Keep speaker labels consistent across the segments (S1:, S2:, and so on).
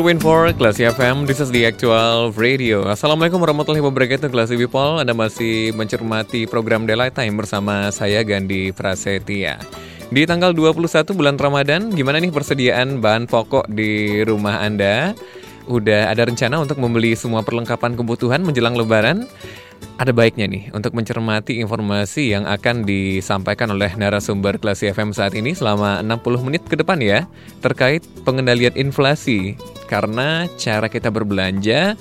S1: for Classy FM, this is the actual radio Assalamualaikum warahmatullahi wabarakatuh Classy People Anda masih mencermati program Daylight Time bersama saya Gandhi Prasetya Di tanggal 21 bulan Ramadan, gimana nih persediaan bahan pokok di rumah Anda? Udah ada rencana untuk membeli semua perlengkapan kebutuhan menjelang lebaran? Ada baiknya nih untuk mencermati informasi yang akan disampaikan oleh narasumber kelas FM saat ini selama 60 menit ke depan ya terkait pengendalian inflasi karena cara kita berbelanja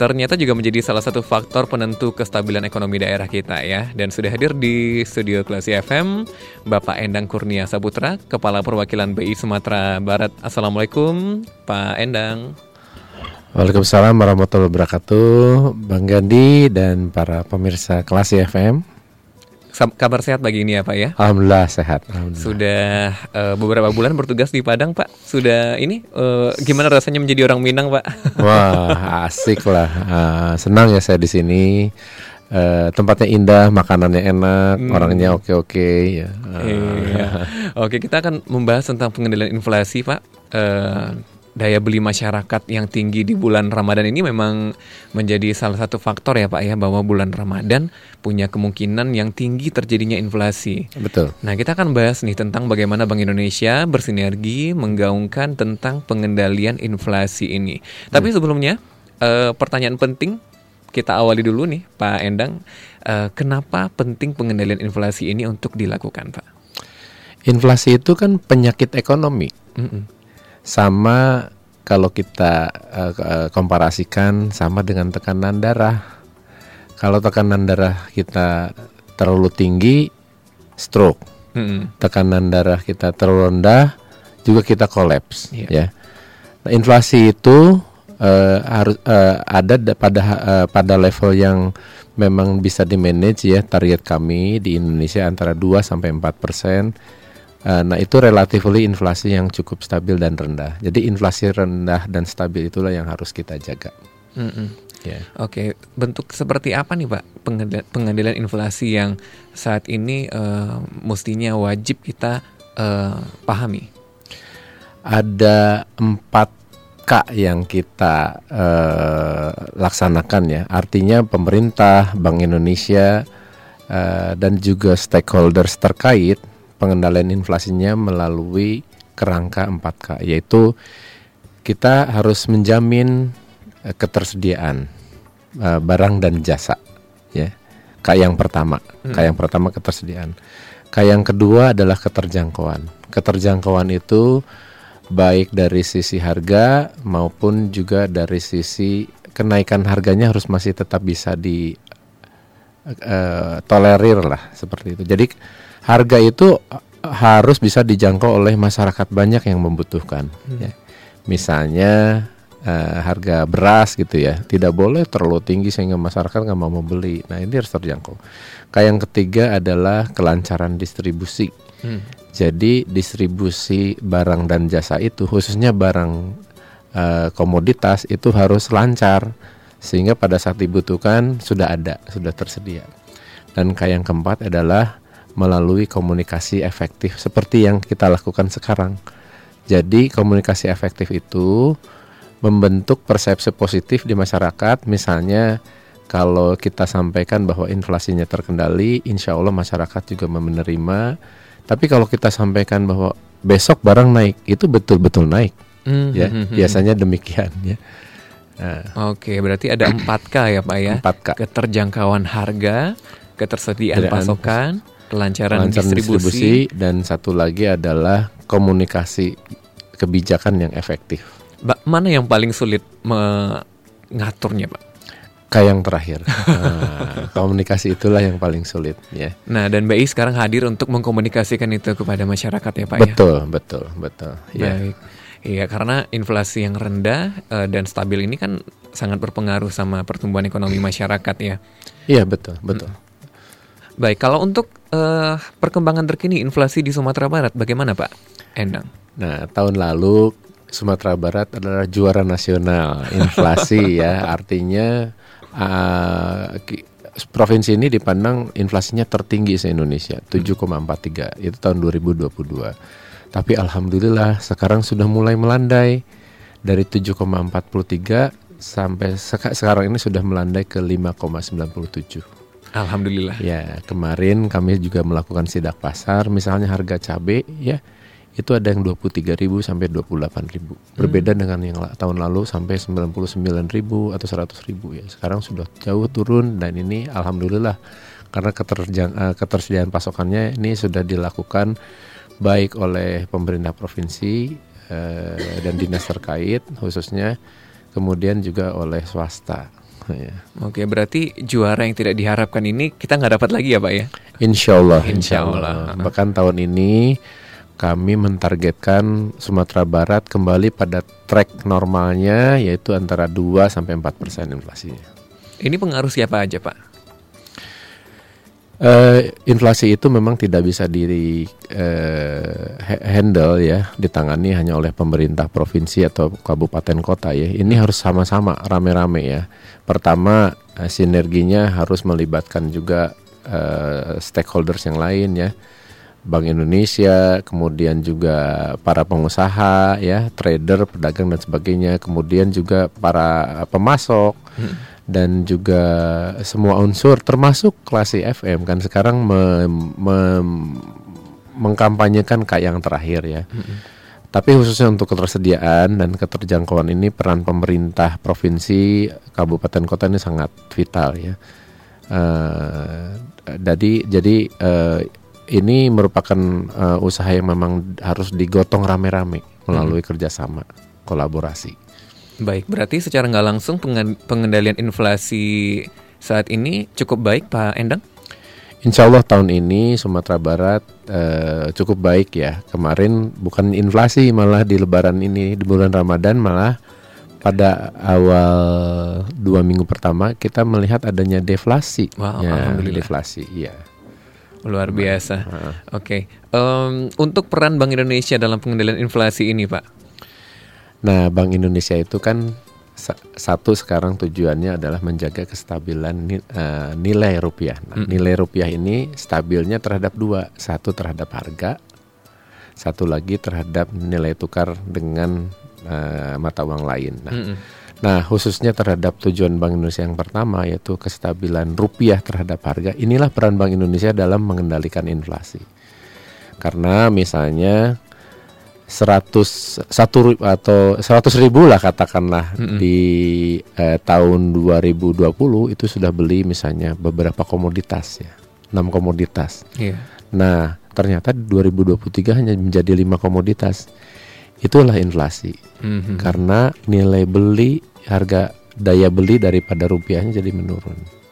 S1: ternyata juga menjadi salah satu faktor penentu kestabilan ekonomi daerah kita ya. Dan sudah hadir di studio Klasi FM Bapak Endang Kurnia Saputra, Kepala Perwakilan BI Sumatera Barat. Assalamualaikum Pak Endang.
S2: Waalaikumsalam warahmatullahi wabarakatuh Bang Gandhi dan para pemirsa kelas FM
S1: Kabar sehat bagi ini ya Pak ya?
S2: Alhamdulillah sehat Alhamdulillah.
S1: Sudah uh, beberapa bulan bertugas di Padang Pak Sudah ini uh, gimana rasanya menjadi orang Minang Pak?
S2: Wah asik lah uh, Senang ya saya di sini Uh, tempatnya indah, makanannya enak, hmm. orangnya oke-oke ya. Uh.
S1: Iya. Oke, kita akan membahas tentang pengendalian inflasi, Pak. Uh, daya beli masyarakat yang tinggi di bulan Ramadan ini memang menjadi salah satu faktor ya Pak ya bahwa bulan Ramadan punya kemungkinan yang tinggi terjadinya inflasi.
S2: Betul.
S1: Nah, kita akan bahas nih tentang bagaimana Bank Indonesia bersinergi menggaungkan tentang pengendalian inflasi ini. Hmm. Tapi sebelumnya uh, pertanyaan penting kita awali dulu nih Pak Endang, uh, kenapa penting pengendalian inflasi ini untuk dilakukan, Pak?
S2: Inflasi itu kan penyakit ekonomi. Mm -mm sama kalau kita uh, komparasikan sama dengan tekanan darah. Kalau tekanan darah kita terlalu tinggi, stroke. -hmm. Tekanan darah kita terlalu rendah, juga kita kolaps. Yeah. Ya. Nah, inflasi itu uh, harus uh, ada pada uh, pada level yang memang bisa di manage ya. Target kami di Indonesia antara 2 sampai 4 persen nah itu relatively inflasi yang cukup stabil dan rendah. Jadi inflasi rendah dan stabil itulah yang harus kita jaga.
S1: Mm -hmm. Yeah. Oke, bentuk seperti apa nih Pak pengendalian inflasi yang saat ini uh, mestinya wajib kita uh, pahami?
S2: Ada empat K yang kita uh, laksanakan ya. Artinya pemerintah, Bank Indonesia, uh, dan juga stakeholders terkait pengendalian inflasinya melalui kerangka 4K yaitu kita harus menjamin uh, ketersediaan uh, barang dan jasa ya. K yang pertama, hmm. K yang pertama ketersediaan. K yang kedua adalah keterjangkauan. Keterjangkauan itu baik dari sisi harga maupun juga dari sisi kenaikan harganya harus masih tetap bisa di uh, tolerir lah seperti itu. Jadi harga itu harus bisa dijangkau oleh masyarakat banyak yang membutuhkan. Hmm. Ya. Misalnya uh, harga beras gitu ya, tidak boleh terlalu tinggi sehingga masyarakat nggak mau membeli. Nah ini harus terjangkau. Kayak yang ketiga adalah kelancaran distribusi. Hmm. Jadi distribusi barang dan jasa itu, khususnya barang uh, komoditas itu harus lancar sehingga pada saat dibutuhkan sudah ada, sudah tersedia. Dan kayak yang keempat adalah melalui komunikasi efektif seperti yang kita lakukan sekarang. Jadi komunikasi efektif itu membentuk persepsi positif di masyarakat. Misalnya kalau kita sampaikan bahwa inflasinya terkendali, insya Allah masyarakat juga menerima. Tapi kalau kita sampaikan bahwa besok barang naik, itu betul-betul naik. Mm-hmm. Ya, hmm, hmm, hmm. biasanya demikian ya.
S1: Nah. Oke, berarti ada 4K ya Pak ya.
S2: 4K.
S1: Keterjangkauan harga, ketersediaan pasokan, kelancaran,
S2: kelancaran distribusi. distribusi dan satu lagi adalah komunikasi kebijakan yang efektif.
S1: Ba mana yang paling sulit mengaturnya, Pak?
S2: Kayak yang terakhir, nah, komunikasi itulah yang paling sulit, ya.
S1: Nah, dan BI sekarang hadir untuk mengkomunikasikan itu kepada masyarakat ya, Pak.
S2: Betul, ya? betul, betul.
S1: Ya. Baik. Iya, karena inflasi yang rendah uh, dan stabil ini kan sangat berpengaruh sama pertumbuhan ekonomi masyarakat ya.
S2: Iya betul betul. Hmm.
S1: Baik, kalau untuk uh, perkembangan terkini inflasi di Sumatera Barat bagaimana Pak Endang?
S2: Nah tahun lalu Sumatera Barat adalah juara nasional inflasi ya, artinya uh, provinsi ini dipandang inflasinya tertinggi se Indonesia 7,43 itu tahun 2022. Tapi alhamdulillah sekarang sudah mulai melandai dari 7,43 sampai seka sekarang ini sudah melandai ke 5,97.
S1: Alhamdulillah.
S2: Ya, kemarin kami juga melakukan sidak pasar, misalnya harga cabai ya itu ada yang 23.000 sampai 28.000. Berbeda hmm. dengan yang tahun lalu sampai 99.000 atau 100.000 ya. Sekarang sudah jauh turun dan ini alhamdulillah karena eh, ketersediaan pasokannya ini sudah dilakukan baik oleh pemerintah provinsi eh, dan dinas terkait khususnya kemudian juga oleh swasta.
S1: Ya. Oke, berarti juara yang tidak diharapkan ini kita nggak dapat lagi ya, Pak ya?
S2: Insya Allah. Insya Allah. Bahkan tahun ini kami mentargetkan Sumatera Barat kembali pada track normalnya yaitu antara 2 sampai 4 persen inflasinya.
S1: Ini pengaruh siapa aja, Pak?
S2: Uh, inflasi itu memang tidak bisa di uh, handle ya, ditangani hanya oleh pemerintah provinsi atau kabupaten kota ya. Ini harus sama-sama rame-rame ya. Pertama uh, sinerginya harus melibatkan juga uh, stakeholders yang lain ya. Bank Indonesia, kemudian juga para pengusaha ya, trader, pedagang dan sebagainya, kemudian juga para pemasok. Hmm dan juga semua unsur termasuk klasi FM kan sekarang me, me, mengkampanyekan kayak yang terakhir ya. Mm-hmm. Tapi khususnya untuk ketersediaan dan keterjangkauan ini peran pemerintah provinsi, kabupaten kota ini sangat vital ya. Uh, jadi jadi uh, ini merupakan uh, usaha yang memang harus digotong rame-rame melalui hmm. kerjasama kolaborasi.
S1: Baik, berarti secara nggak langsung pengendalian inflasi saat ini cukup baik Pak Endang?
S2: Insya Allah tahun ini Sumatera Barat uh, cukup baik ya. Kemarin bukan inflasi malah di Lebaran ini di bulan Ramadan malah pada awal dua minggu pertama kita melihat adanya deflasi.
S1: Wow, ya, alhamdulillah.
S2: Deflasi, iya.
S1: Luar biasa. Oke, okay. um, untuk peran Bank Indonesia dalam pengendalian inflasi ini, Pak,
S2: Nah, Bank Indonesia itu kan satu sekarang tujuannya adalah menjaga kestabilan uh, nilai rupiah. Nah, nilai rupiah ini stabilnya terhadap dua, satu terhadap harga, satu lagi terhadap nilai tukar dengan uh, mata uang lain. Nah, nah, khususnya terhadap tujuan Bank Indonesia yang pertama yaitu kestabilan rupiah terhadap harga. Inilah peran Bank Indonesia dalam mengendalikan inflasi. Karena misalnya seratus satu atau seratus ribu lah katakanlah mm -hmm. di eh, tahun 2020 itu sudah beli misalnya beberapa komoditas ya enam komoditas. Yeah. Nah ternyata 2023 hanya menjadi lima komoditas. Itulah inflasi mm -hmm. karena nilai beli harga daya beli daripada rupiahnya jadi menurun.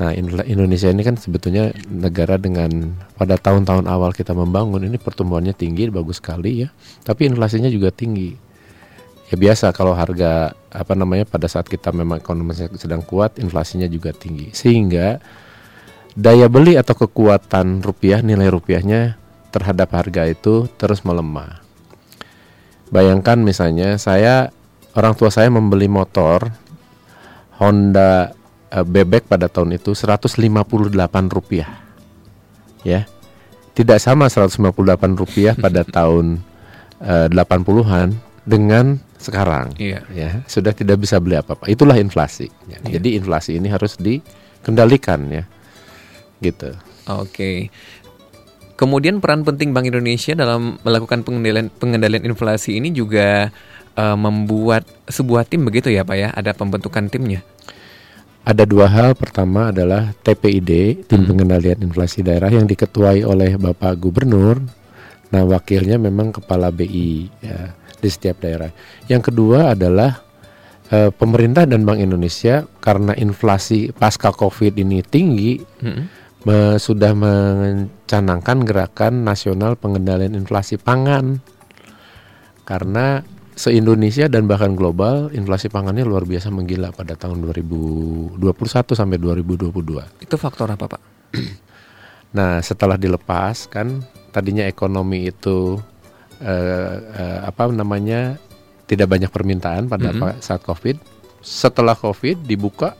S2: Nah, Indonesia ini kan sebetulnya negara dengan pada tahun-tahun awal kita membangun ini pertumbuhannya tinggi, bagus sekali ya. Tapi inflasinya juga tinggi. Ya biasa kalau harga apa namanya pada saat kita memang ekonomi sedang kuat, inflasinya juga tinggi. Sehingga daya beli atau kekuatan rupiah, nilai rupiahnya terhadap harga itu terus melemah. Bayangkan misalnya saya orang tua saya membeli motor Honda uh, bebek pada tahun itu 158 rupiah ya tidak sama 158 rupiah pada tahun uh, 80-an dengan sekarang iya. ya sudah tidak bisa beli apa-apa itulah inflasi ya. iya. jadi inflasi ini harus dikendalikan ya gitu
S1: oke okay. Kemudian peran penting Bank Indonesia dalam melakukan pengendalian pengendalian inflasi ini juga uh, membuat sebuah tim begitu ya Pak ya, ada pembentukan timnya
S2: ada dua hal. Pertama adalah TPID, Tim hmm. Pengendalian Inflasi Daerah yang diketuai oleh Bapak Gubernur. Nah, wakilnya memang kepala BI ya, di setiap daerah. Yang kedua adalah e, pemerintah dan Bank Indonesia karena inflasi pasca Covid ini tinggi, hmm. me, sudah mencanangkan gerakan nasional pengendalian inflasi pangan. karena se-Indonesia dan bahkan global inflasi pangannya luar biasa menggila pada tahun 2021 sampai 2022.
S1: Itu faktor apa, Pak?
S2: Nah, setelah dilepas kan tadinya ekonomi itu eh, eh, apa namanya tidak banyak permintaan pada
S1: Mhm.
S2: pa- saat Covid. Setelah Covid dibuka,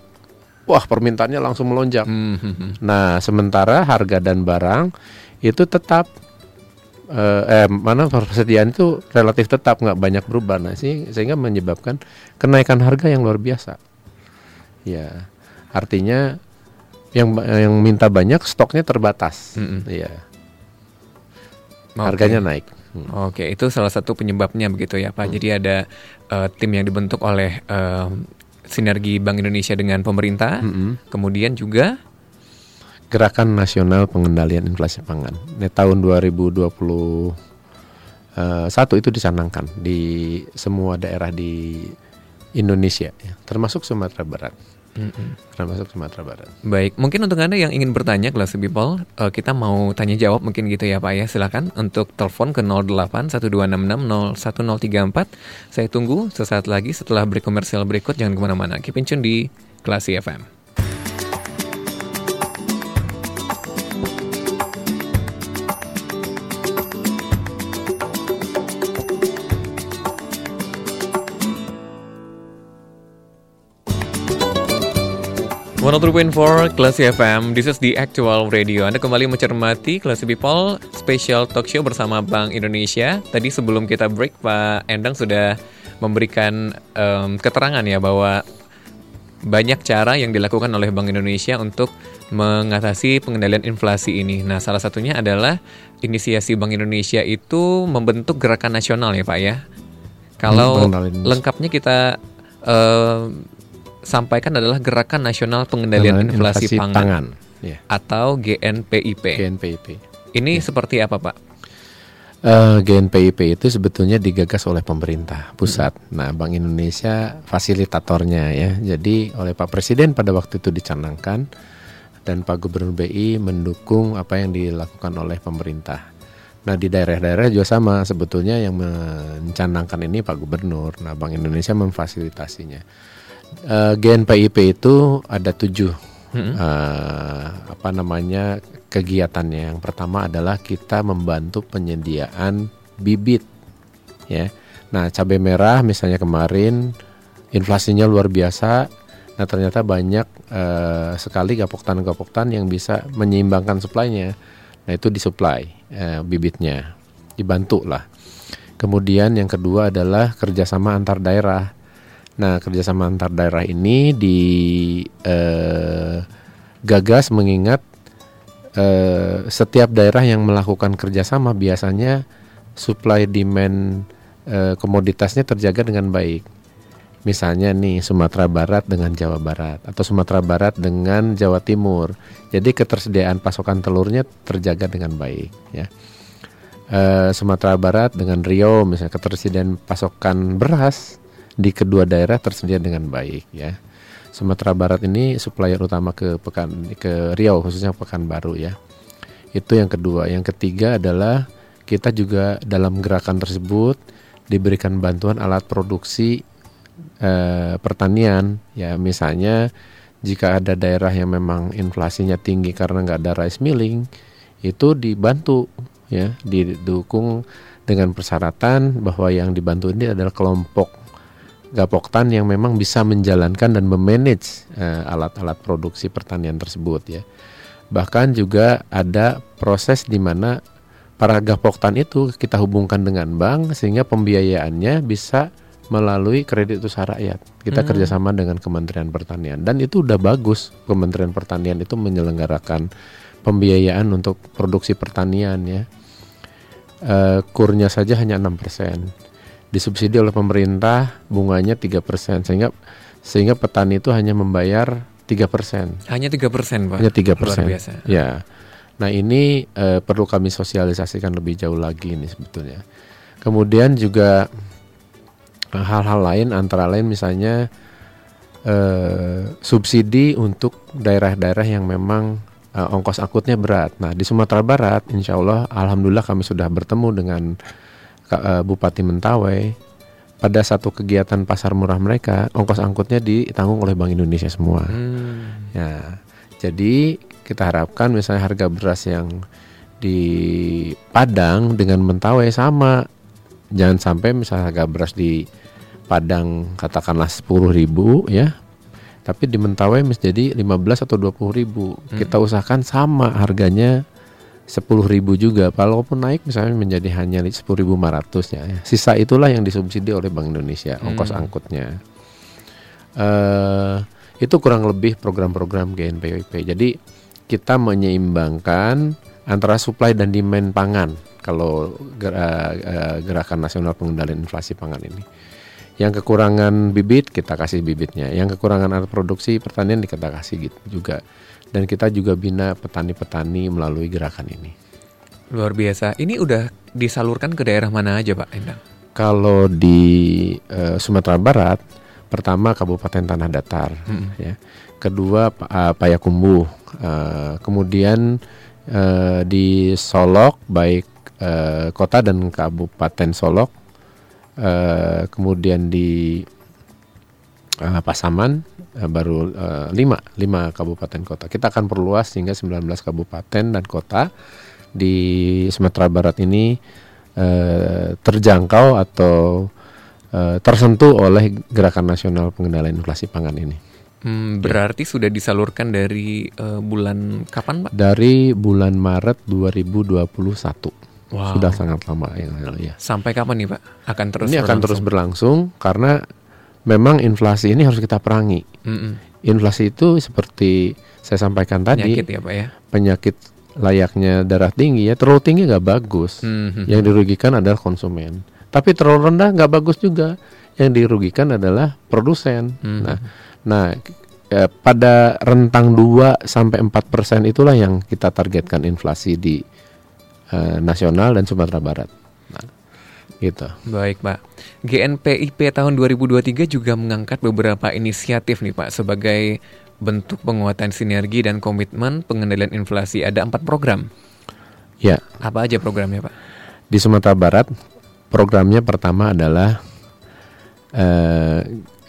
S2: wah permintaannya langsung melonjak.
S1: Hmm, hmm, hmm.
S2: Nah, sementara harga dan barang itu tetap eh, eh, mana persediaan itu relatif tetap nggak banyak berubah, nah sih sehingga menyebabkan kenaikan harga yang luar biasa. Ya, artinya yang yang minta banyak stoknya terbatas.
S1: Mm-mm.
S2: Iya,
S1: Oke.
S2: harganya naik. Hmm.
S1: Oke, itu salah satu penyebabnya begitu ya, Pak. Jadi ada eh, tim yang dibentuk oleh eh, sinergi Bank Indonesia dengan pemerintah,
S2: Mm-mm.
S1: kemudian juga
S2: Gerakan Nasional Pengendalian Inflasi Pangan. Ini tahun 2021 eh, itu dicanangkan di semua daerah di Indonesia, ya, termasuk Sumatera Barat.
S1: Mm-mm.
S2: Termasuk Sumatera Barat.
S1: Baik, mungkin untuk Anda yang ingin bertanya kelas people, eh, kita mau tanya jawab mungkin gitu ya Pak ya. Silakan untuk telepon ke 08 1266 01034. Saya tunggu sesaat lagi setelah break komersial berikut. Jangan ke mana-mana. Keep in tune di Klasi FM. One for Classy FM, this is the actual radio. Anda kembali mencermati Classy People Special Talk Show bersama Bank Indonesia. Tadi sebelum kita break, Pak Endang sudah memberikan em, keterangan ya bahwa banyak cara yang dilakukan oleh Bank Indonesia untuk mengatasi pengendalian inflasi ini. Nah, salah satunya adalah inisiasi Bank Indonesia itu membentuk gerakan nasional ya, Pak ya. Kalau
S2: pengendalian-
S1: lengkapnya kita eh, sampaikan adalah Gerakan Nasional Pengendalian
S2: Dengan
S1: Inflasi, Pangan,
S2: pangan. Ya,
S1: atau GNPIP.
S2: GNPIP.
S1: Ini seperti apa, Pak?
S2: Eh, GNPIP itu sebetulnya digagas oleh pemerintah pusat. Nah, Bank Indonesia fasilitatornya ya. Jadi oleh Pak Presiden pada waktu itu dicanangkan dan Pak Gubernur BI mendukung apa yang dilakukan oleh pemerintah. Nah, di daerah-daerah juga sama sebetulnya yang mencanangkan ini Pak Gubernur. Nah, Bank Indonesia memfasilitasinya. Eh, GNPIP itu ada tujuh eh, apa namanya kegiatannya. Yang pertama adalah kita membantu penyediaan bibit, ya. Nah, cabai merah misalnya kemarin inflasinya luar biasa. Nah, ternyata banyak eh, sekali gapoktan-gapoktan yang bisa menyeimbangkan suplainya. Nah, itu disuplai eh, bibitnya, dibantu lah. Kemudian yang kedua adalah kerjasama antar daerah. Nah, kerjasama antar daerah ini di eh, mengingat eh, setiap daerah yang melakukan kerjasama biasanya supply demand eh, komoditasnya terjaga dengan baik. Misalnya nih Sumatera Barat dengan Jawa Barat atau Sumatera Barat dengan Jawa Timur. Jadi ketersediaan pasokan telurnya terjaga dengan baik ya. Sumatera Barat dengan Riau misalnya ketersediaan pasokan beras di kedua daerah tersedia dengan baik ya. Sumatera Barat ini supplier utama ke Pekan ke Riau khususnya Pekanbaru ya. Itu yang kedua. Yang ketiga adalah kita juga dalam gerakan tersebut diberikan bantuan alat produksi eh, pertanian ya misalnya jika ada daerah yang memang inflasinya tinggi karena nggak ada rice milling itu dibantu ya didukung dengan persyaratan bahwa yang dibantu ini adalah kelompok gapoktan yang memang bisa menjalankan dan memanage eh, alat-alat produksi pertanian tersebut ya. Bahkan juga ada proses di mana para gapoktan itu kita hubungkan dengan bank sehingga pembiayaannya bisa melalui kredit usaha rakyat. Kita
S1: Hmm.
S2: kerjasama dengan Kementerian Pertanian dan itu udah bagus. Kementerian Pertanian itu menyelenggarakan pembiayaan untuk produksi pertanian ya. Eh, kurnya saja hanya 6% disubsidi oleh pemerintah bunganya 3% sehingga sehingga petani itu hanya membayar 3%.
S1: Hanya 3%, Pak.
S2: Hanya 3%.
S1: Luar biasa.
S2: Ya. Nah, ini eh, perlu kami sosialisasikan lebih jauh lagi ini sebetulnya. Kemudian juga eh, hal-hal lain antara lain misalnya eh, subsidi untuk daerah-daerah yang memang eh, ongkos angkutnya berat. Nah, di Sumatera Barat insya Allah alhamdulillah kami sudah bertemu dengan Bupati Mentawai pada satu kegiatan pasar murah mereka ongkos angkutnya ditanggung oleh Bank Indonesia semua.
S1: Hmm.
S2: Ya, jadi kita harapkan misalnya harga beras yang di Padang dengan Mentawai sama. Jangan sampai misalnya harga beras di Padang katakanlah 10.000 ya. Tapi di Mentawai menjadi 15 atau 20.000. Kita usahakan sama harganya 10.000 juga. Walaupun naik misalnya menjadi hanya 10.500 ya. Sisa itulah yang disubsidi oleh Bank Indonesia ongkos angkutnya. Eh itu kurang lebih program-program GNPWP. Jadi kita menyeimbangkan antara supply dan demand pangan kalau gera- eh, gerakan nasional pengendalian inflasi pangan ini. Yang kekurangan bibit kita kasih bibitnya, yang kekurangan alat produksi pertanian kita kasih gitu juga. Dan kita juga bina petani-petani melalui gerakan ini.
S1: Luar biasa. Ini udah disalurkan ke daerah mana aja Pak Endang?
S2: Kalau di eh, Sumatera Barat, pertama Kabupaten Tanah Datar, ya. Kedua eh, Payakumbuh, Eh, kemudian eh, di Solok, baik eh, kota dan Kabupaten Solok, eh, kemudian di eh, Pasaman eh, baru eh, lima lima kabupaten kota. Kita akan perluas hingga 19 kabupaten dan kota di Sumatera Barat ini eh, terjangkau atau eh, tersentuh oleh Gerakan Nasional Pengendalian Inflasi Pangan ini.
S1: Hmm, berarti sudah disalurkan dari eh, bulan kapan Pak?
S2: Dari bulan Maret 2021.
S1: Wow.
S2: Sudah sangat lama yang ya.
S1: Sampai kapan nih Pak? Akan terus
S2: ini akan terus
S1: berlangsung?
S2: berlangsung karena memang inflasi ini harus kita perangi.
S1: Mm-mm.
S2: Inflasi itu seperti saya sampaikan tadi
S1: Penyakit ya Pak ya?
S2: penyakit layaknya darah tinggi ya terlalu tinggi nggak bagus.
S1: Mhm.
S2: Yang dirugikan adalah konsumen. Tapi terlalu rendah nggak bagus juga. Yang dirugikan adalah produsen.
S1: Mhm.
S2: Nah, nah eh, pada rentang 2 sampai 4 persen itulah yang kita targetkan inflasi di eh, nasional dan Sumatera Barat. Gitu.
S1: Baik Pak. GNPIP tahun 2023 juga mengangkat beberapa inisiatif nih Pak sebagai bentuk penguatan sinergi dan komitmen pengendalian inflasi. Ada empat program.
S2: Ya,
S1: Apa aja programnya Pak?
S2: di Sumatera Barat programnya pertama adalah eh,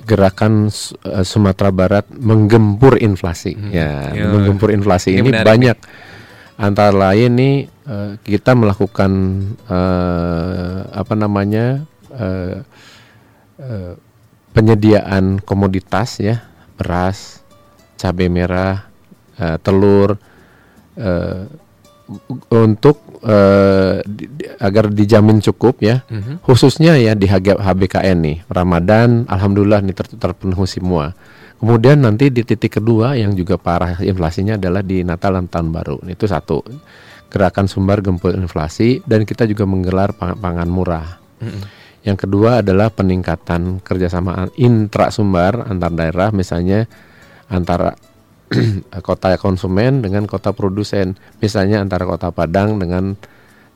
S2: gerakan eh, Sumatera Barat menggempur inflasi. Ya,
S1: Yo.
S2: menggempur inflasi
S1: Ini
S2: ini,
S1: menarik
S2: banyak. Antara lain nih eh, kita melakukan eh, apa namanya eh, eh, penyediaan komoditas ya, beras, cabai merah, eh, telur eh, untuk di- di- agar dijamin cukup ya
S1: Mhm.
S2: khususnya ya di HBKN nih Ramadan Alhamdulillah nih ter- terpenuhi semua kemudian nanti di titik kedua yang juga parah inflasinya adalah di Natal dan Tahun Baru. Itu satu gerakan sumber gempur inflasi dan kita juga menggelar pang- pangan murah.
S1: Mhm.
S2: yang kedua adalah peningkatan kerjasama intra sumber antar daerah misalnya antara kota konsumen dengan kota produsen. Misalnya antara kota Padang dengan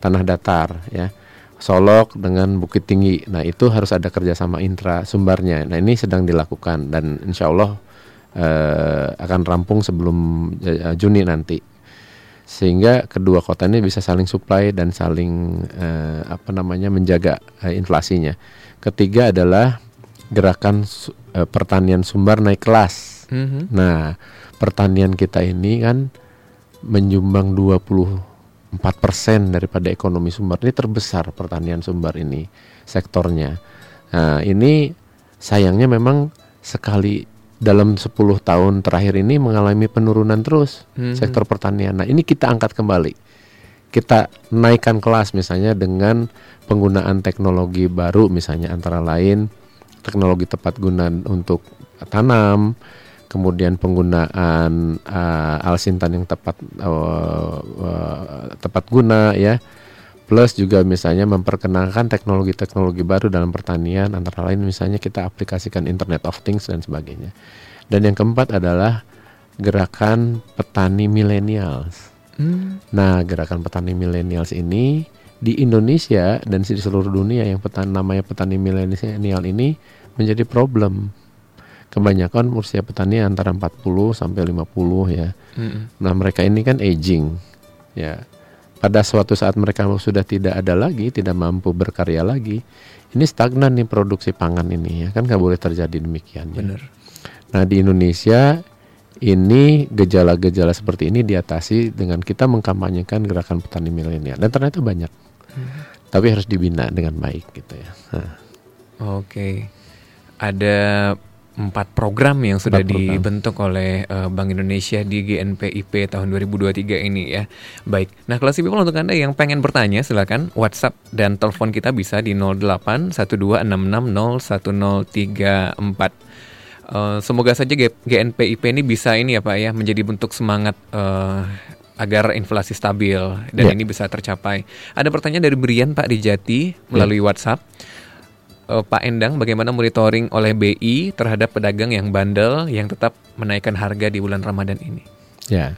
S2: tanah datar ya Solok dengan Bukit Tinggi nah itu harus ada kerjasama intra sumbernya nah ini sedang dilakukan dan insya Allah eh, akan rampung sebelum eh, Juni nanti sehingga kedua kota ini bisa saling supply dan saling eh, apa namanya menjaga eh, inflasinya. Ketiga adalah gerakan eh, pertanian sumber naik kelas.
S1: Mhm.
S2: Nah, pertanian kita ini kan menyumbang 24% daripada ekonomi sumber. Ini terbesar pertanian sumber ini sektornya. Nah, ini sayangnya memang sekali dalam 10 tahun terakhir ini mengalami penurunan terus
S1: Mhm.
S2: sektor pertanian. Nah, ini kita angkat kembali. Kita naikkan kelas misalnya dengan penggunaan teknologi baru misalnya antara lain teknologi tepat guna untuk tanam, kemudian penggunaan uh, alsintan yang tepat uh, uh, tepat guna ya. Plus juga misalnya memperkenalkan teknologi-teknologi baru dalam pertanian antara lain misalnya kita aplikasikan Internet of Things dan sebagainya. Dan yang keempat adalah gerakan petani millennials.
S1: Hmm.
S2: Nah, gerakan petani millennials ini di Indonesia dan di seluruh dunia yang petani namanya petani milenial ini menjadi problem. Kebanyakan usia petani antara 40 sampai 50 ya.
S1: Mhm.
S2: Nah, mereka ini kan aging. Ya. pada suatu saat mereka sudah tidak ada lagi, tidak mampu berkarya lagi, ini stagnan nih produksi pangan ini ya kan nggak boleh terjadi demikian. Ya.
S1: Benar.
S2: Nah di Indonesia ini gejala-gejala seperti ini diatasi dengan kita mengkampanyekan gerakan petani milenial dan ternyata banyak, hmm. tapi harus dibina dengan baik gitu ya. Nah.
S1: Oke, ada empat program yang sudah program. dibentuk oleh uh, Bank Indonesia di GNPIP tahun 2023 ini ya. Baik. Nah, kelas people untuk Anda yang pengen bertanya silakan WhatsApp dan telepon kita bisa di 08 Uh, semoga saja GNPIP ini bisa ini ya Pak ya menjadi bentuk semangat uh, agar inflasi stabil dan yeah. ini bisa tercapai. Ada pertanyaan dari Brian Pak di Jati melalui yeah. WhatsApp uh, Pak Endang bagaimana monitoring oleh BI terhadap pedagang yang bandel yang tetap menaikkan harga di bulan Ramadan ini?
S2: Ya.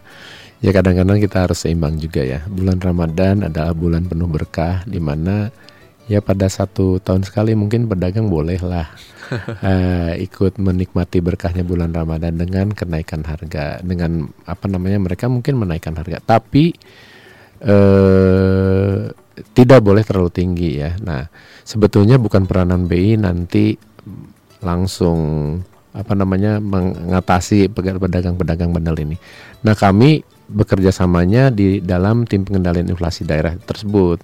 S2: Ya kadang-kadang kita harus seimbang juga ya. Bulan Ramadan adalah bulan penuh berkah di mana ya pada satu tahun sekali mungkin pedagang bolehlah uh, ikut menikmati berkahnya bulan Ramadan dengan kenaikan harga dengan apa namanya mereka mungkin menaikkan harga tapi uh, tidak boleh terlalu tinggi ya. Nah, sebetulnya bukan peranan BI nanti langsung apa namanya mengatasi pedagang-pedagang bandel ini. Nah, kami bekerja samanya di dalam tim pengendalian inflasi daerah tersebut.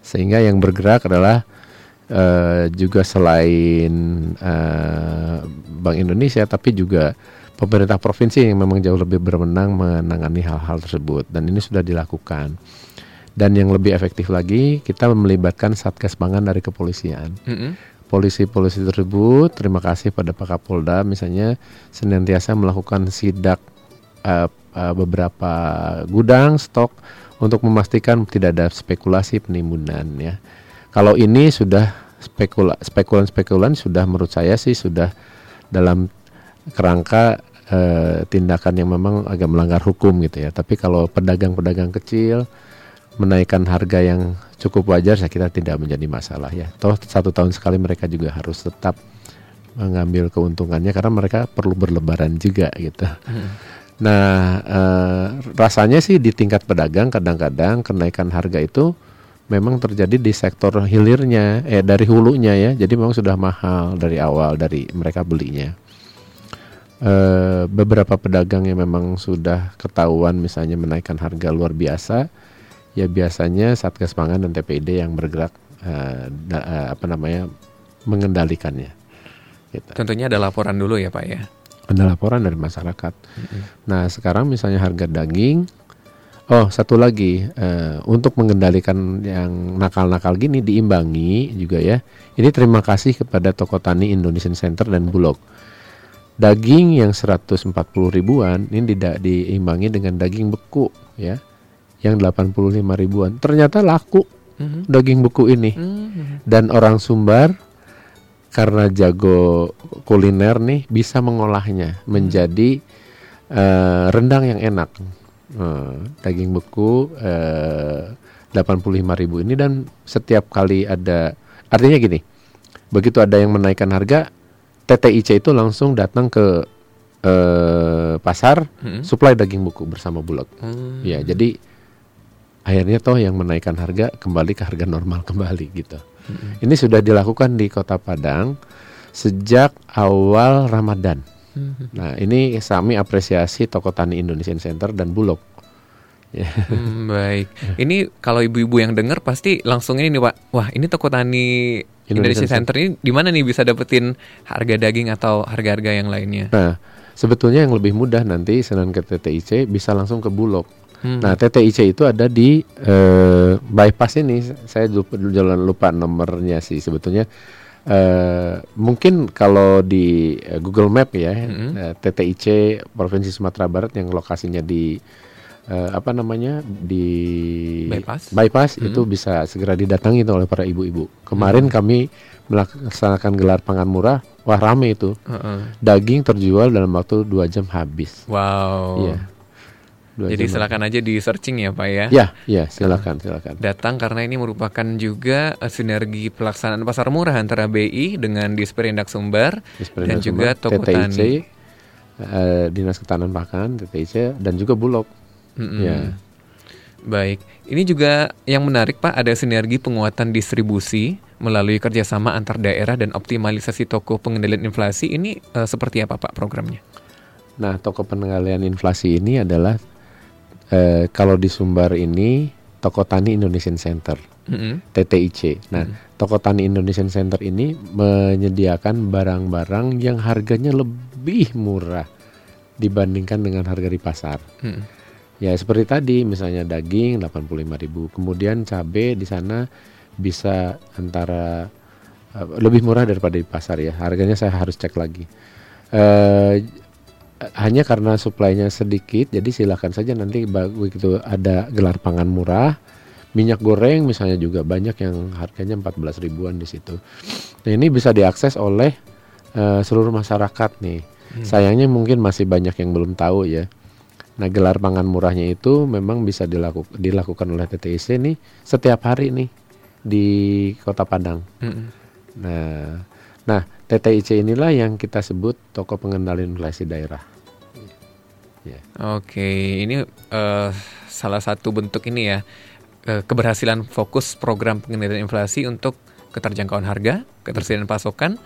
S2: Sehingga yang bergerak adalah uh, juga selain uh, Bank Indonesia tapi juga pemerintah provinsi yang memang jauh lebih berwenang menangani hal-hal tersebut dan ini sudah dilakukan. Dan yang lebih efektif lagi, kita melibatkan Satgas Pangan dari kepolisian. Polisi-polisi tersebut, terima kasih pada Pak Kapolda, misalnya senantiasa melakukan sidak uh, uh, beberapa gudang stok untuk memastikan tidak ada spekulasi penimbunan ya. Kalau ini sudah spekula spekulan-spekulan sudah menurut saya sih sudah dalam kerangka uh, tindakan yang memang agak melanggar hukum gitu ya. Tapi kalau pedagang-pedagang kecil menaikkan harga yang cukup wajar saya kira tidak menjadi masalah ya. Toh satu tahun sekali mereka juga harus tetap mengambil keuntungannya karena mereka perlu berlebaran juga gitu. Hmm. Nah eh, rasanya sih di tingkat pedagang kadang-kadang kenaikan harga itu memang terjadi di sektor hilirnya, eh dari hulunya ya. Jadi memang sudah mahal dari awal dari mereka belinya. Eh, beberapa pedagang yang memang sudah ketahuan misalnya menaikkan harga luar biasa ya biasanya Satgas Pangan dan TPID yang bergerak uh, da, uh, apa namanya mengendalikannya.
S1: Gitu. Tentunya ada laporan dulu ya Pak ya.
S2: Ada laporan dari masyarakat. Mm-hmm. Nah sekarang misalnya harga daging, oh satu lagi uh, untuk mengendalikan yang nakal-nakal gini diimbangi juga ya. Ini terima kasih kepada toko tani Indonesian Center dan Bulog. Daging yang 140 ribuan ini tidak diimbangi dengan daging beku ya yang 85 ribuan. Ternyata laku mm-hmm. daging beku ini. Mm-hmm. Dan orang Sumbar karena jago kuliner nih bisa mengolahnya mm-hmm. menjadi uh, rendang yang enak. Uh, daging beku uh, 85 ribu ini dan setiap kali ada artinya gini begitu ada yang menaikkan harga TTIC itu langsung datang ke uh, pasar hmm. supply daging buku bersama Bulog. Hmm. Ya, jadi akhirnya toh yang menaikkan harga kembali ke harga normal kembali gitu. Hmm. Ini sudah dilakukan di Kota Padang sejak awal Ramadan. Hmm. Nah, ini kami apresiasi toko tani Indonesian Center dan Bulog.
S1: Hmm, baik. Ini kalau ibu-ibu yang dengar pasti langsung ini nih Pak. Wah, ini toko tani Indonesian, Indonesian Center ini di mana nih bisa dapetin harga daging atau harga-harga yang lainnya?
S2: Nah, sebetulnya yang lebih mudah nanti Senan ke TTIC bisa langsung ke Bulog. Hmm. Nah TTIC itu ada di uh, bypass ini. Saya lupa, jalan lupa nomornya sih sebetulnya. Uh, mungkin kalau di uh, Google Map ya hmm. uh, TTIC Provinsi Sumatera Barat yang lokasinya di uh, apa namanya di bypass, bypass hmm. itu bisa segera didatangi oleh para ibu-ibu. Kemarin hmm. kami melaksanakan gelar pangan murah, wah rame itu. Uh -uh. Daging terjual dalam waktu dua jam habis.
S1: Wow. Iya. Jadi silakan aja di searching ya Pak ya.
S2: Ya, ya silakan silakan.
S1: Datang karena ini merupakan juga uh, sinergi pelaksanaan pasar murah antara BI dengan Disperindak Sumber Disperindak dan juga toko TTIC, tani.
S2: Uh, Dinas Ketahanan Pangan TTIC dan juga Bulog. Mm -hmm. Ya.
S1: Baik, ini juga yang menarik Pak, ada sinergi penguatan distribusi melalui kerjasama antar daerah dan optimalisasi toko pengendalian inflasi. Ini uh, seperti apa Pak programnya?
S2: Nah, toko pengendalian inflasi ini adalah uh, kalau di Sumbar ini Toko Tani Indonesian Center, mm-hmm. TTIC. Nah, mm-hmm. Toko Tani Indonesian Center ini menyediakan barang-barang yang harganya lebih murah dibandingkan dengan harga di pasar. Mm-hmm. Ya seperti tadi, misalnya daging 85.000, kemudian cabai di sana bisa antara uh, lebih murah daripada di pasar ya. Harganya saya harus cek lagi. Uh, hanya karena suplainya sedikit, jadi silakan saja nanti begitu ada gelar pangan murah, minyak goreng misalnya juga banyak yang harganya 14 ribuan di situ. Nah ini bisa diakses oleh uh, seluruh masyarakat nih. Hmm. Sayangnya mungkin masih banyak yang belum tahu ya. Nah gelar pangan murahnya itu memang bisa dilaku, dilakukan oleh TTIC nih setiap hari nih di Kota Padang. Hmm. Nah Nah, TTIC inilah yang kita sebut toko pengendalian inflasi daerah.
S1: Yeah. Oke, ini uh, salah satu bentuk ini ya uh, keberhasilan fokus program pengendalian inflasi untuk keterjangkauan harga, ketersediaan pasokan,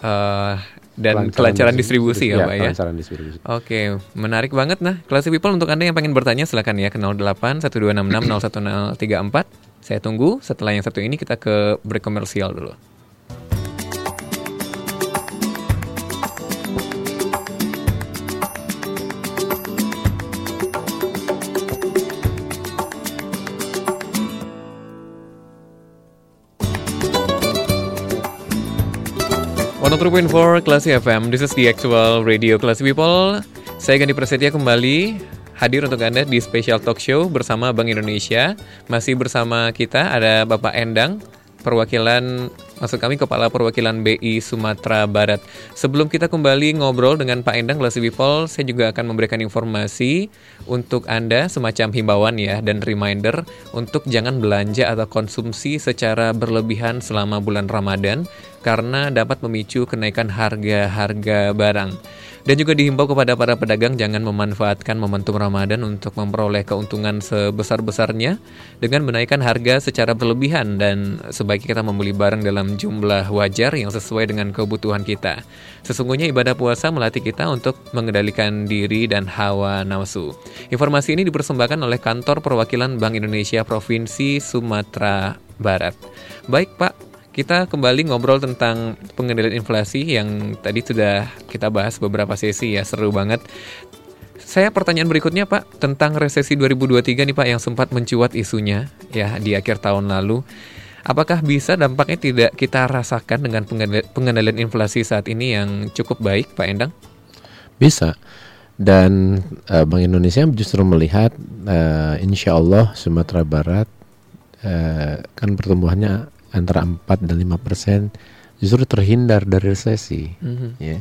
S1: uh, dan kelancaran, distribusi, ya, ya Pak ya. distribusi. Oke, menarik banget nah. Classy People untuk Anda yang pengen bertanya silakan ya ke 08 1266 01034. Saya tunggu. Setelah yang satu ini kita ke break komersial dulu. 103.4 Classy FM, this is the actual radio Classy People. Saya Gandhi Prasetya kembali hadir untuk Anda di special talk show bersama Bank Indonesia. Masih bersama kita ada Bapak Endang, perwakilan maksud kami Kepala Perwakilan BI Sumatera Barat. Sebelum kita kembali ngobrol dengan Pak Endang Classy People, saya juga akan memberikan informasi untuk Anda semacam himbauan ya dan reminder untuk jangan belanja atau konsumsi secara berlebihan selama bulan Ramadan karena dapat memicu kenaikan harga-harga barang. Dan juga dihimbau kepada para pedagang jangan memanfaatkan momentum Ramadan untuk memperoleh keuntungan sebesar-besarnya dengan menaikkan harga secara berlebihan dan sebaiknya kita membeli barang dalam jumlah wajar yang sesuai dengan kebutuhan kita. Sesungguhnya ibadah puasa melatih kita untuk mengendalikan diri dan hawa nafsu. Informasi ini dipersembahkan oleh Kantor Perwakilan Bank Indonesia Provinsi Sumatera Barat. Baik Pak, kita kembali ngobrol tentang pengendalian inflasi yang tadi sudah kita bahas beberapa sesi ya, seru banget. Saya pertanyaan berikutnya Pak, tentang resesi 2023 nih Pak yang sempat mencuat isunya ya di akhir tahun lalu. Apakah bisa dampaknya tidak kita rasakan dengan pengendalian inflasi saat ini yang cukup baik Pak Endang?
S2: Bisa. Dan uh, Bank Indonesia justru melihat uh, insya Allah Sumatera Barat uh, kan pertumbuhannya antara 4 dan 5 persen justru terhindar dari resesi. Mm-hmm. Ya.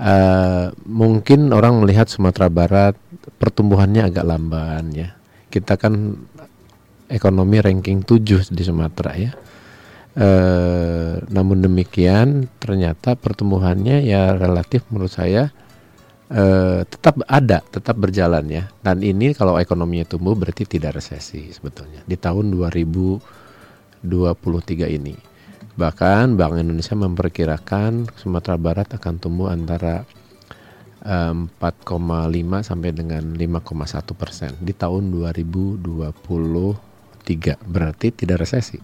S2: Uh, mungkin orang melihat Sumatera Barat pertumbuhannya agak lamban ya. Kita kan ekonomi ranking 7 di Sumatera ya. Uh, namun demikian ternyata pertumbuhannya ya relatif menurut saya uh, tetap ada, tetap berjalan ya. Dan ini kalau ekonominya tumbuh berarti tidak resesi sebetulnya. Di tahun 2000 2023 ini. Bahkan Bank Indonesia memperkirakan Sumatera Barat akan tumbuh antara 4,5 sampai dengan 5,1 persen di tahun 2023 berarti tidak resesi.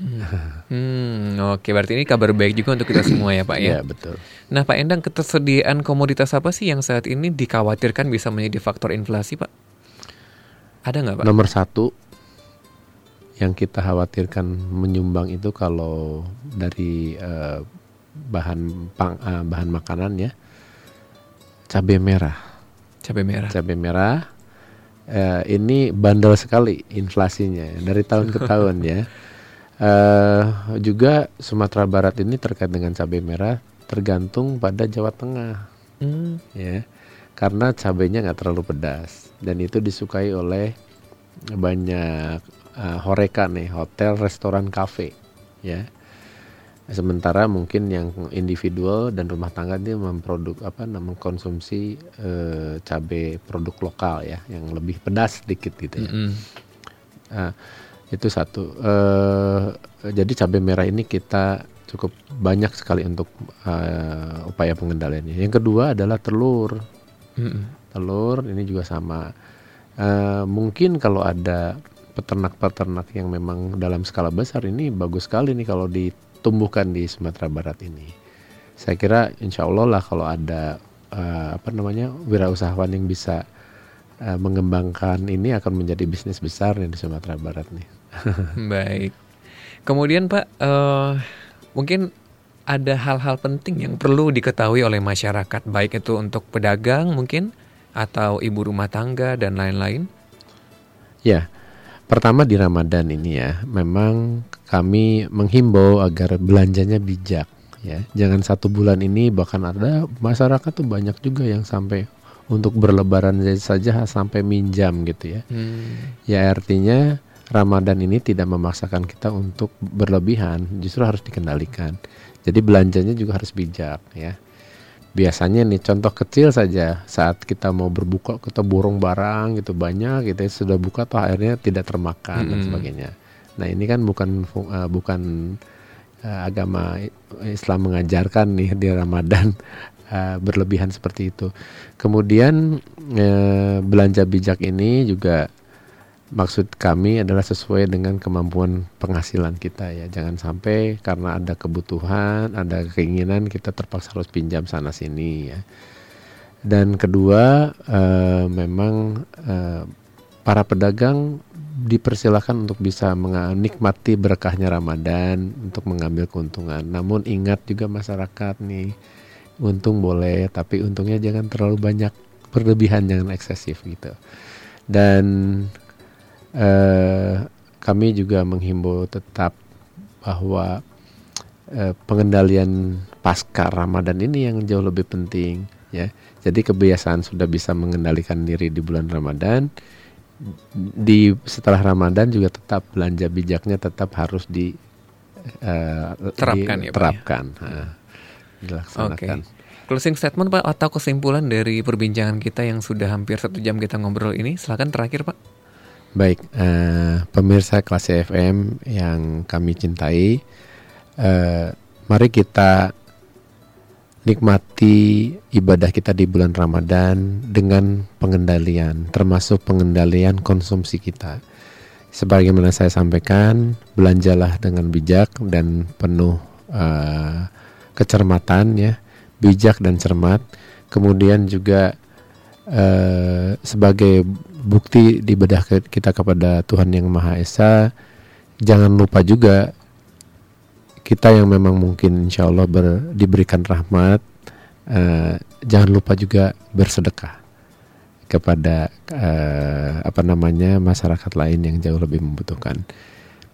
S1: Hmm. hmm, oke berarti ini kabar baik juga untuk kita semua ya Pak ya.
S2: Iya betul.
S1: Nah Pak Endang ketersediaan komoditas apa sih yang saat ini dikhawatirkan bisa menjadi faktor inflasi Pak? Ada nggak Pak?
S2: Nomor satu yang kita khawatirkan menyumbang itu kalau dari uh, bahan pang, uh, bahan makanan ya cabai merah.
S1: Cabai merah.
S2: Cabai merah uh, ini bandel sekali inflasinya dari tahun ke tahun ya. Uh, juga Sumatera Barat ini terkait dengan cabai merah tergantung pada Jawa Tengah. Hmm. ya karena cabainya nggak terlalu pedas dan itu disukai oleh banyak uh, horeca nih hotel restoran cafe ya sementara mungkin yang individual dan rumah tangga dia memproduk apa namanya konsumsi uh, cabai produk lokal ya yang lebih pedas sedikit gitu ya. Mm -hmm. Uh, itu satu. Uh, jadi cabai merah ini kita cukup banyak sekali untuk uh, upaya pengendaliannya. Yang kedua adalah telur. Mm-hmm. Telur ini juga sama. Uh, mungkin kalau ada peternak-peternak yang memang dalam skala besar ini bagus sekali nih kalau ditumbuhkan di Sumatera Barat ini. Saya kira insya Allah lah kalau ada uh, apa namanya wirausahawan yang bisa uh, mengembangkan ini akan menjadi bisnis besar nih di Sumatera Barat nih.
S1: Baik. Kemudian Pak, uh, mungkin ada hal-hal penting yang perlu diketahui oleh masyarakat, baik itu untuk pedagang mungkin atau ibu rumah tangga dan lain-lain.
S2: Ya, pertama di Ramadan ini ya, memang kami menghimbau agar belanjanya bijak ya. Jangan satu bulan ini bahkan ada masyarakat tuh banyak juga yang sampai untuk berlebaran saja sampai minjam gitu ya. Hmm. Ya artinya Ramadan ini tidak memaksakan kita untuk berlebihan, justru harus dikendalikan. Jadi belanjanya juga harus bijak ya. Biasanya nih contoh kecil saja saat kita mau berbuka kita borong barang gitu banyak gitu ya, sudah buka tuh akhirnya tidak termakan -hmm. dan sebagainya. Nah ini kan bukan uh, bukan uh, agama Islam mengajarkan nih di Ramadan uh, berlebihan seperti itu. Kemudian uh, belanja bijak ini juga maksud kami adalah sesuai dengan kemampuan penghasilan kita ya. Jangan sampai karena ada kebutuhan, ada keinginan kita terpaksa harus pinjam sana sini ya. Dan kedua, uh, memang uh, para pedagang dipersilakan untuk bisa menikmati berkahnya Ramadan untuk mengambil keuntungan. Namun ingat juga masyarakat nih, untung boleh, tapi untungnya jangan terlalu banyak berlebihan, jangan eksesif gitu. Dan eh, kami juga menghimbau tetap bahwa eh, pengendalian pasca Ramadan ini yang jauh lebih penting ya. Jadi kebiasaan sudah bisa mengendalikan diri di bulan Ramadan. Di setelah Ramadan juga tetap belanja bijaknya tetap harus di uh,
S1: terapkan
S2: diterapkan, ya,
S1: ya? dilaksanakan. Okay. Closing statement Pak atau kesimpulan dari perbincangan kita yang sudah hampir satu jam kita ngobrol ini, silakan terakhir Pak.
S2: Baik, uh, pemirsa kelas FM yang kami cintai, uh, mari kita nikmati ibadah kita di bulan Ramadan dengan pengendalian, termasuk pengendalian konsumsi kita. Sebagaimana saya sampaikan, belanjalah dengan bijak dan penuh uh, kecermatan ya, bijak dan cermat. Kemudian juga uh, sebagai bukti di bedah kita kepada Tuhan yang Maha Esa jangan lupa juga kita yang memang mungkin insya Allah ber, diberikan rahmat uh, jangan lupa juga bersedekah kepada uh, apa namanya masyarakat lain yang jauh lebih membutuhkan.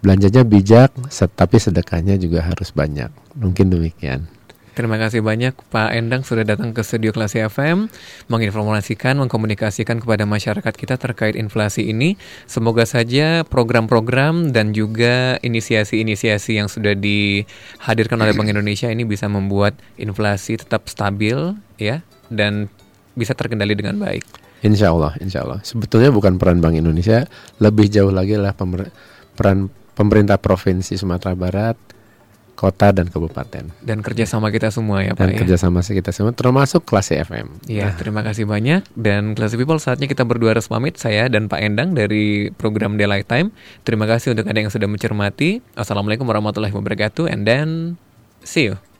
S2: Belanjanya bijak tapi sedekahnya juga harus banyak. Mungkin demikian
S1: Terima kasih banyak Pak Endang sudah datang ke studio kelas FM menginformasikan, mengkomunikasikan kepada masyarakat kita terkait inflasi ini. Semoga saja program-program dan juga inisiasi-inisiasi yang sudah dihadirkan oleh Bank Indonesia ini bisa membuat inflasi tetap stabil ya dan bisa terkendali dengan baik.
S2: Insya Allah, insya Allah. Sebetulnya bukan peran Bank Indonesia, lebih jauh lagi lah peran pemerintah provinsi Sumatera Barat kota dan kabupaten.
S1: Dan kerjasama kita semua ya Pak
S2: Dan ya? kerjasama kita semua termasuk kelas FM.
S1: Iya, nah. terima kasih banyak. Dan kelas People saatnya kita berdua harus pamit. Saya dan Pak Endang dari program Daylight Time. Terima kasih untuk Anda yang sudah mencermati. Assalamualaikum warahmatullahi wabarakatuh. And then, see you.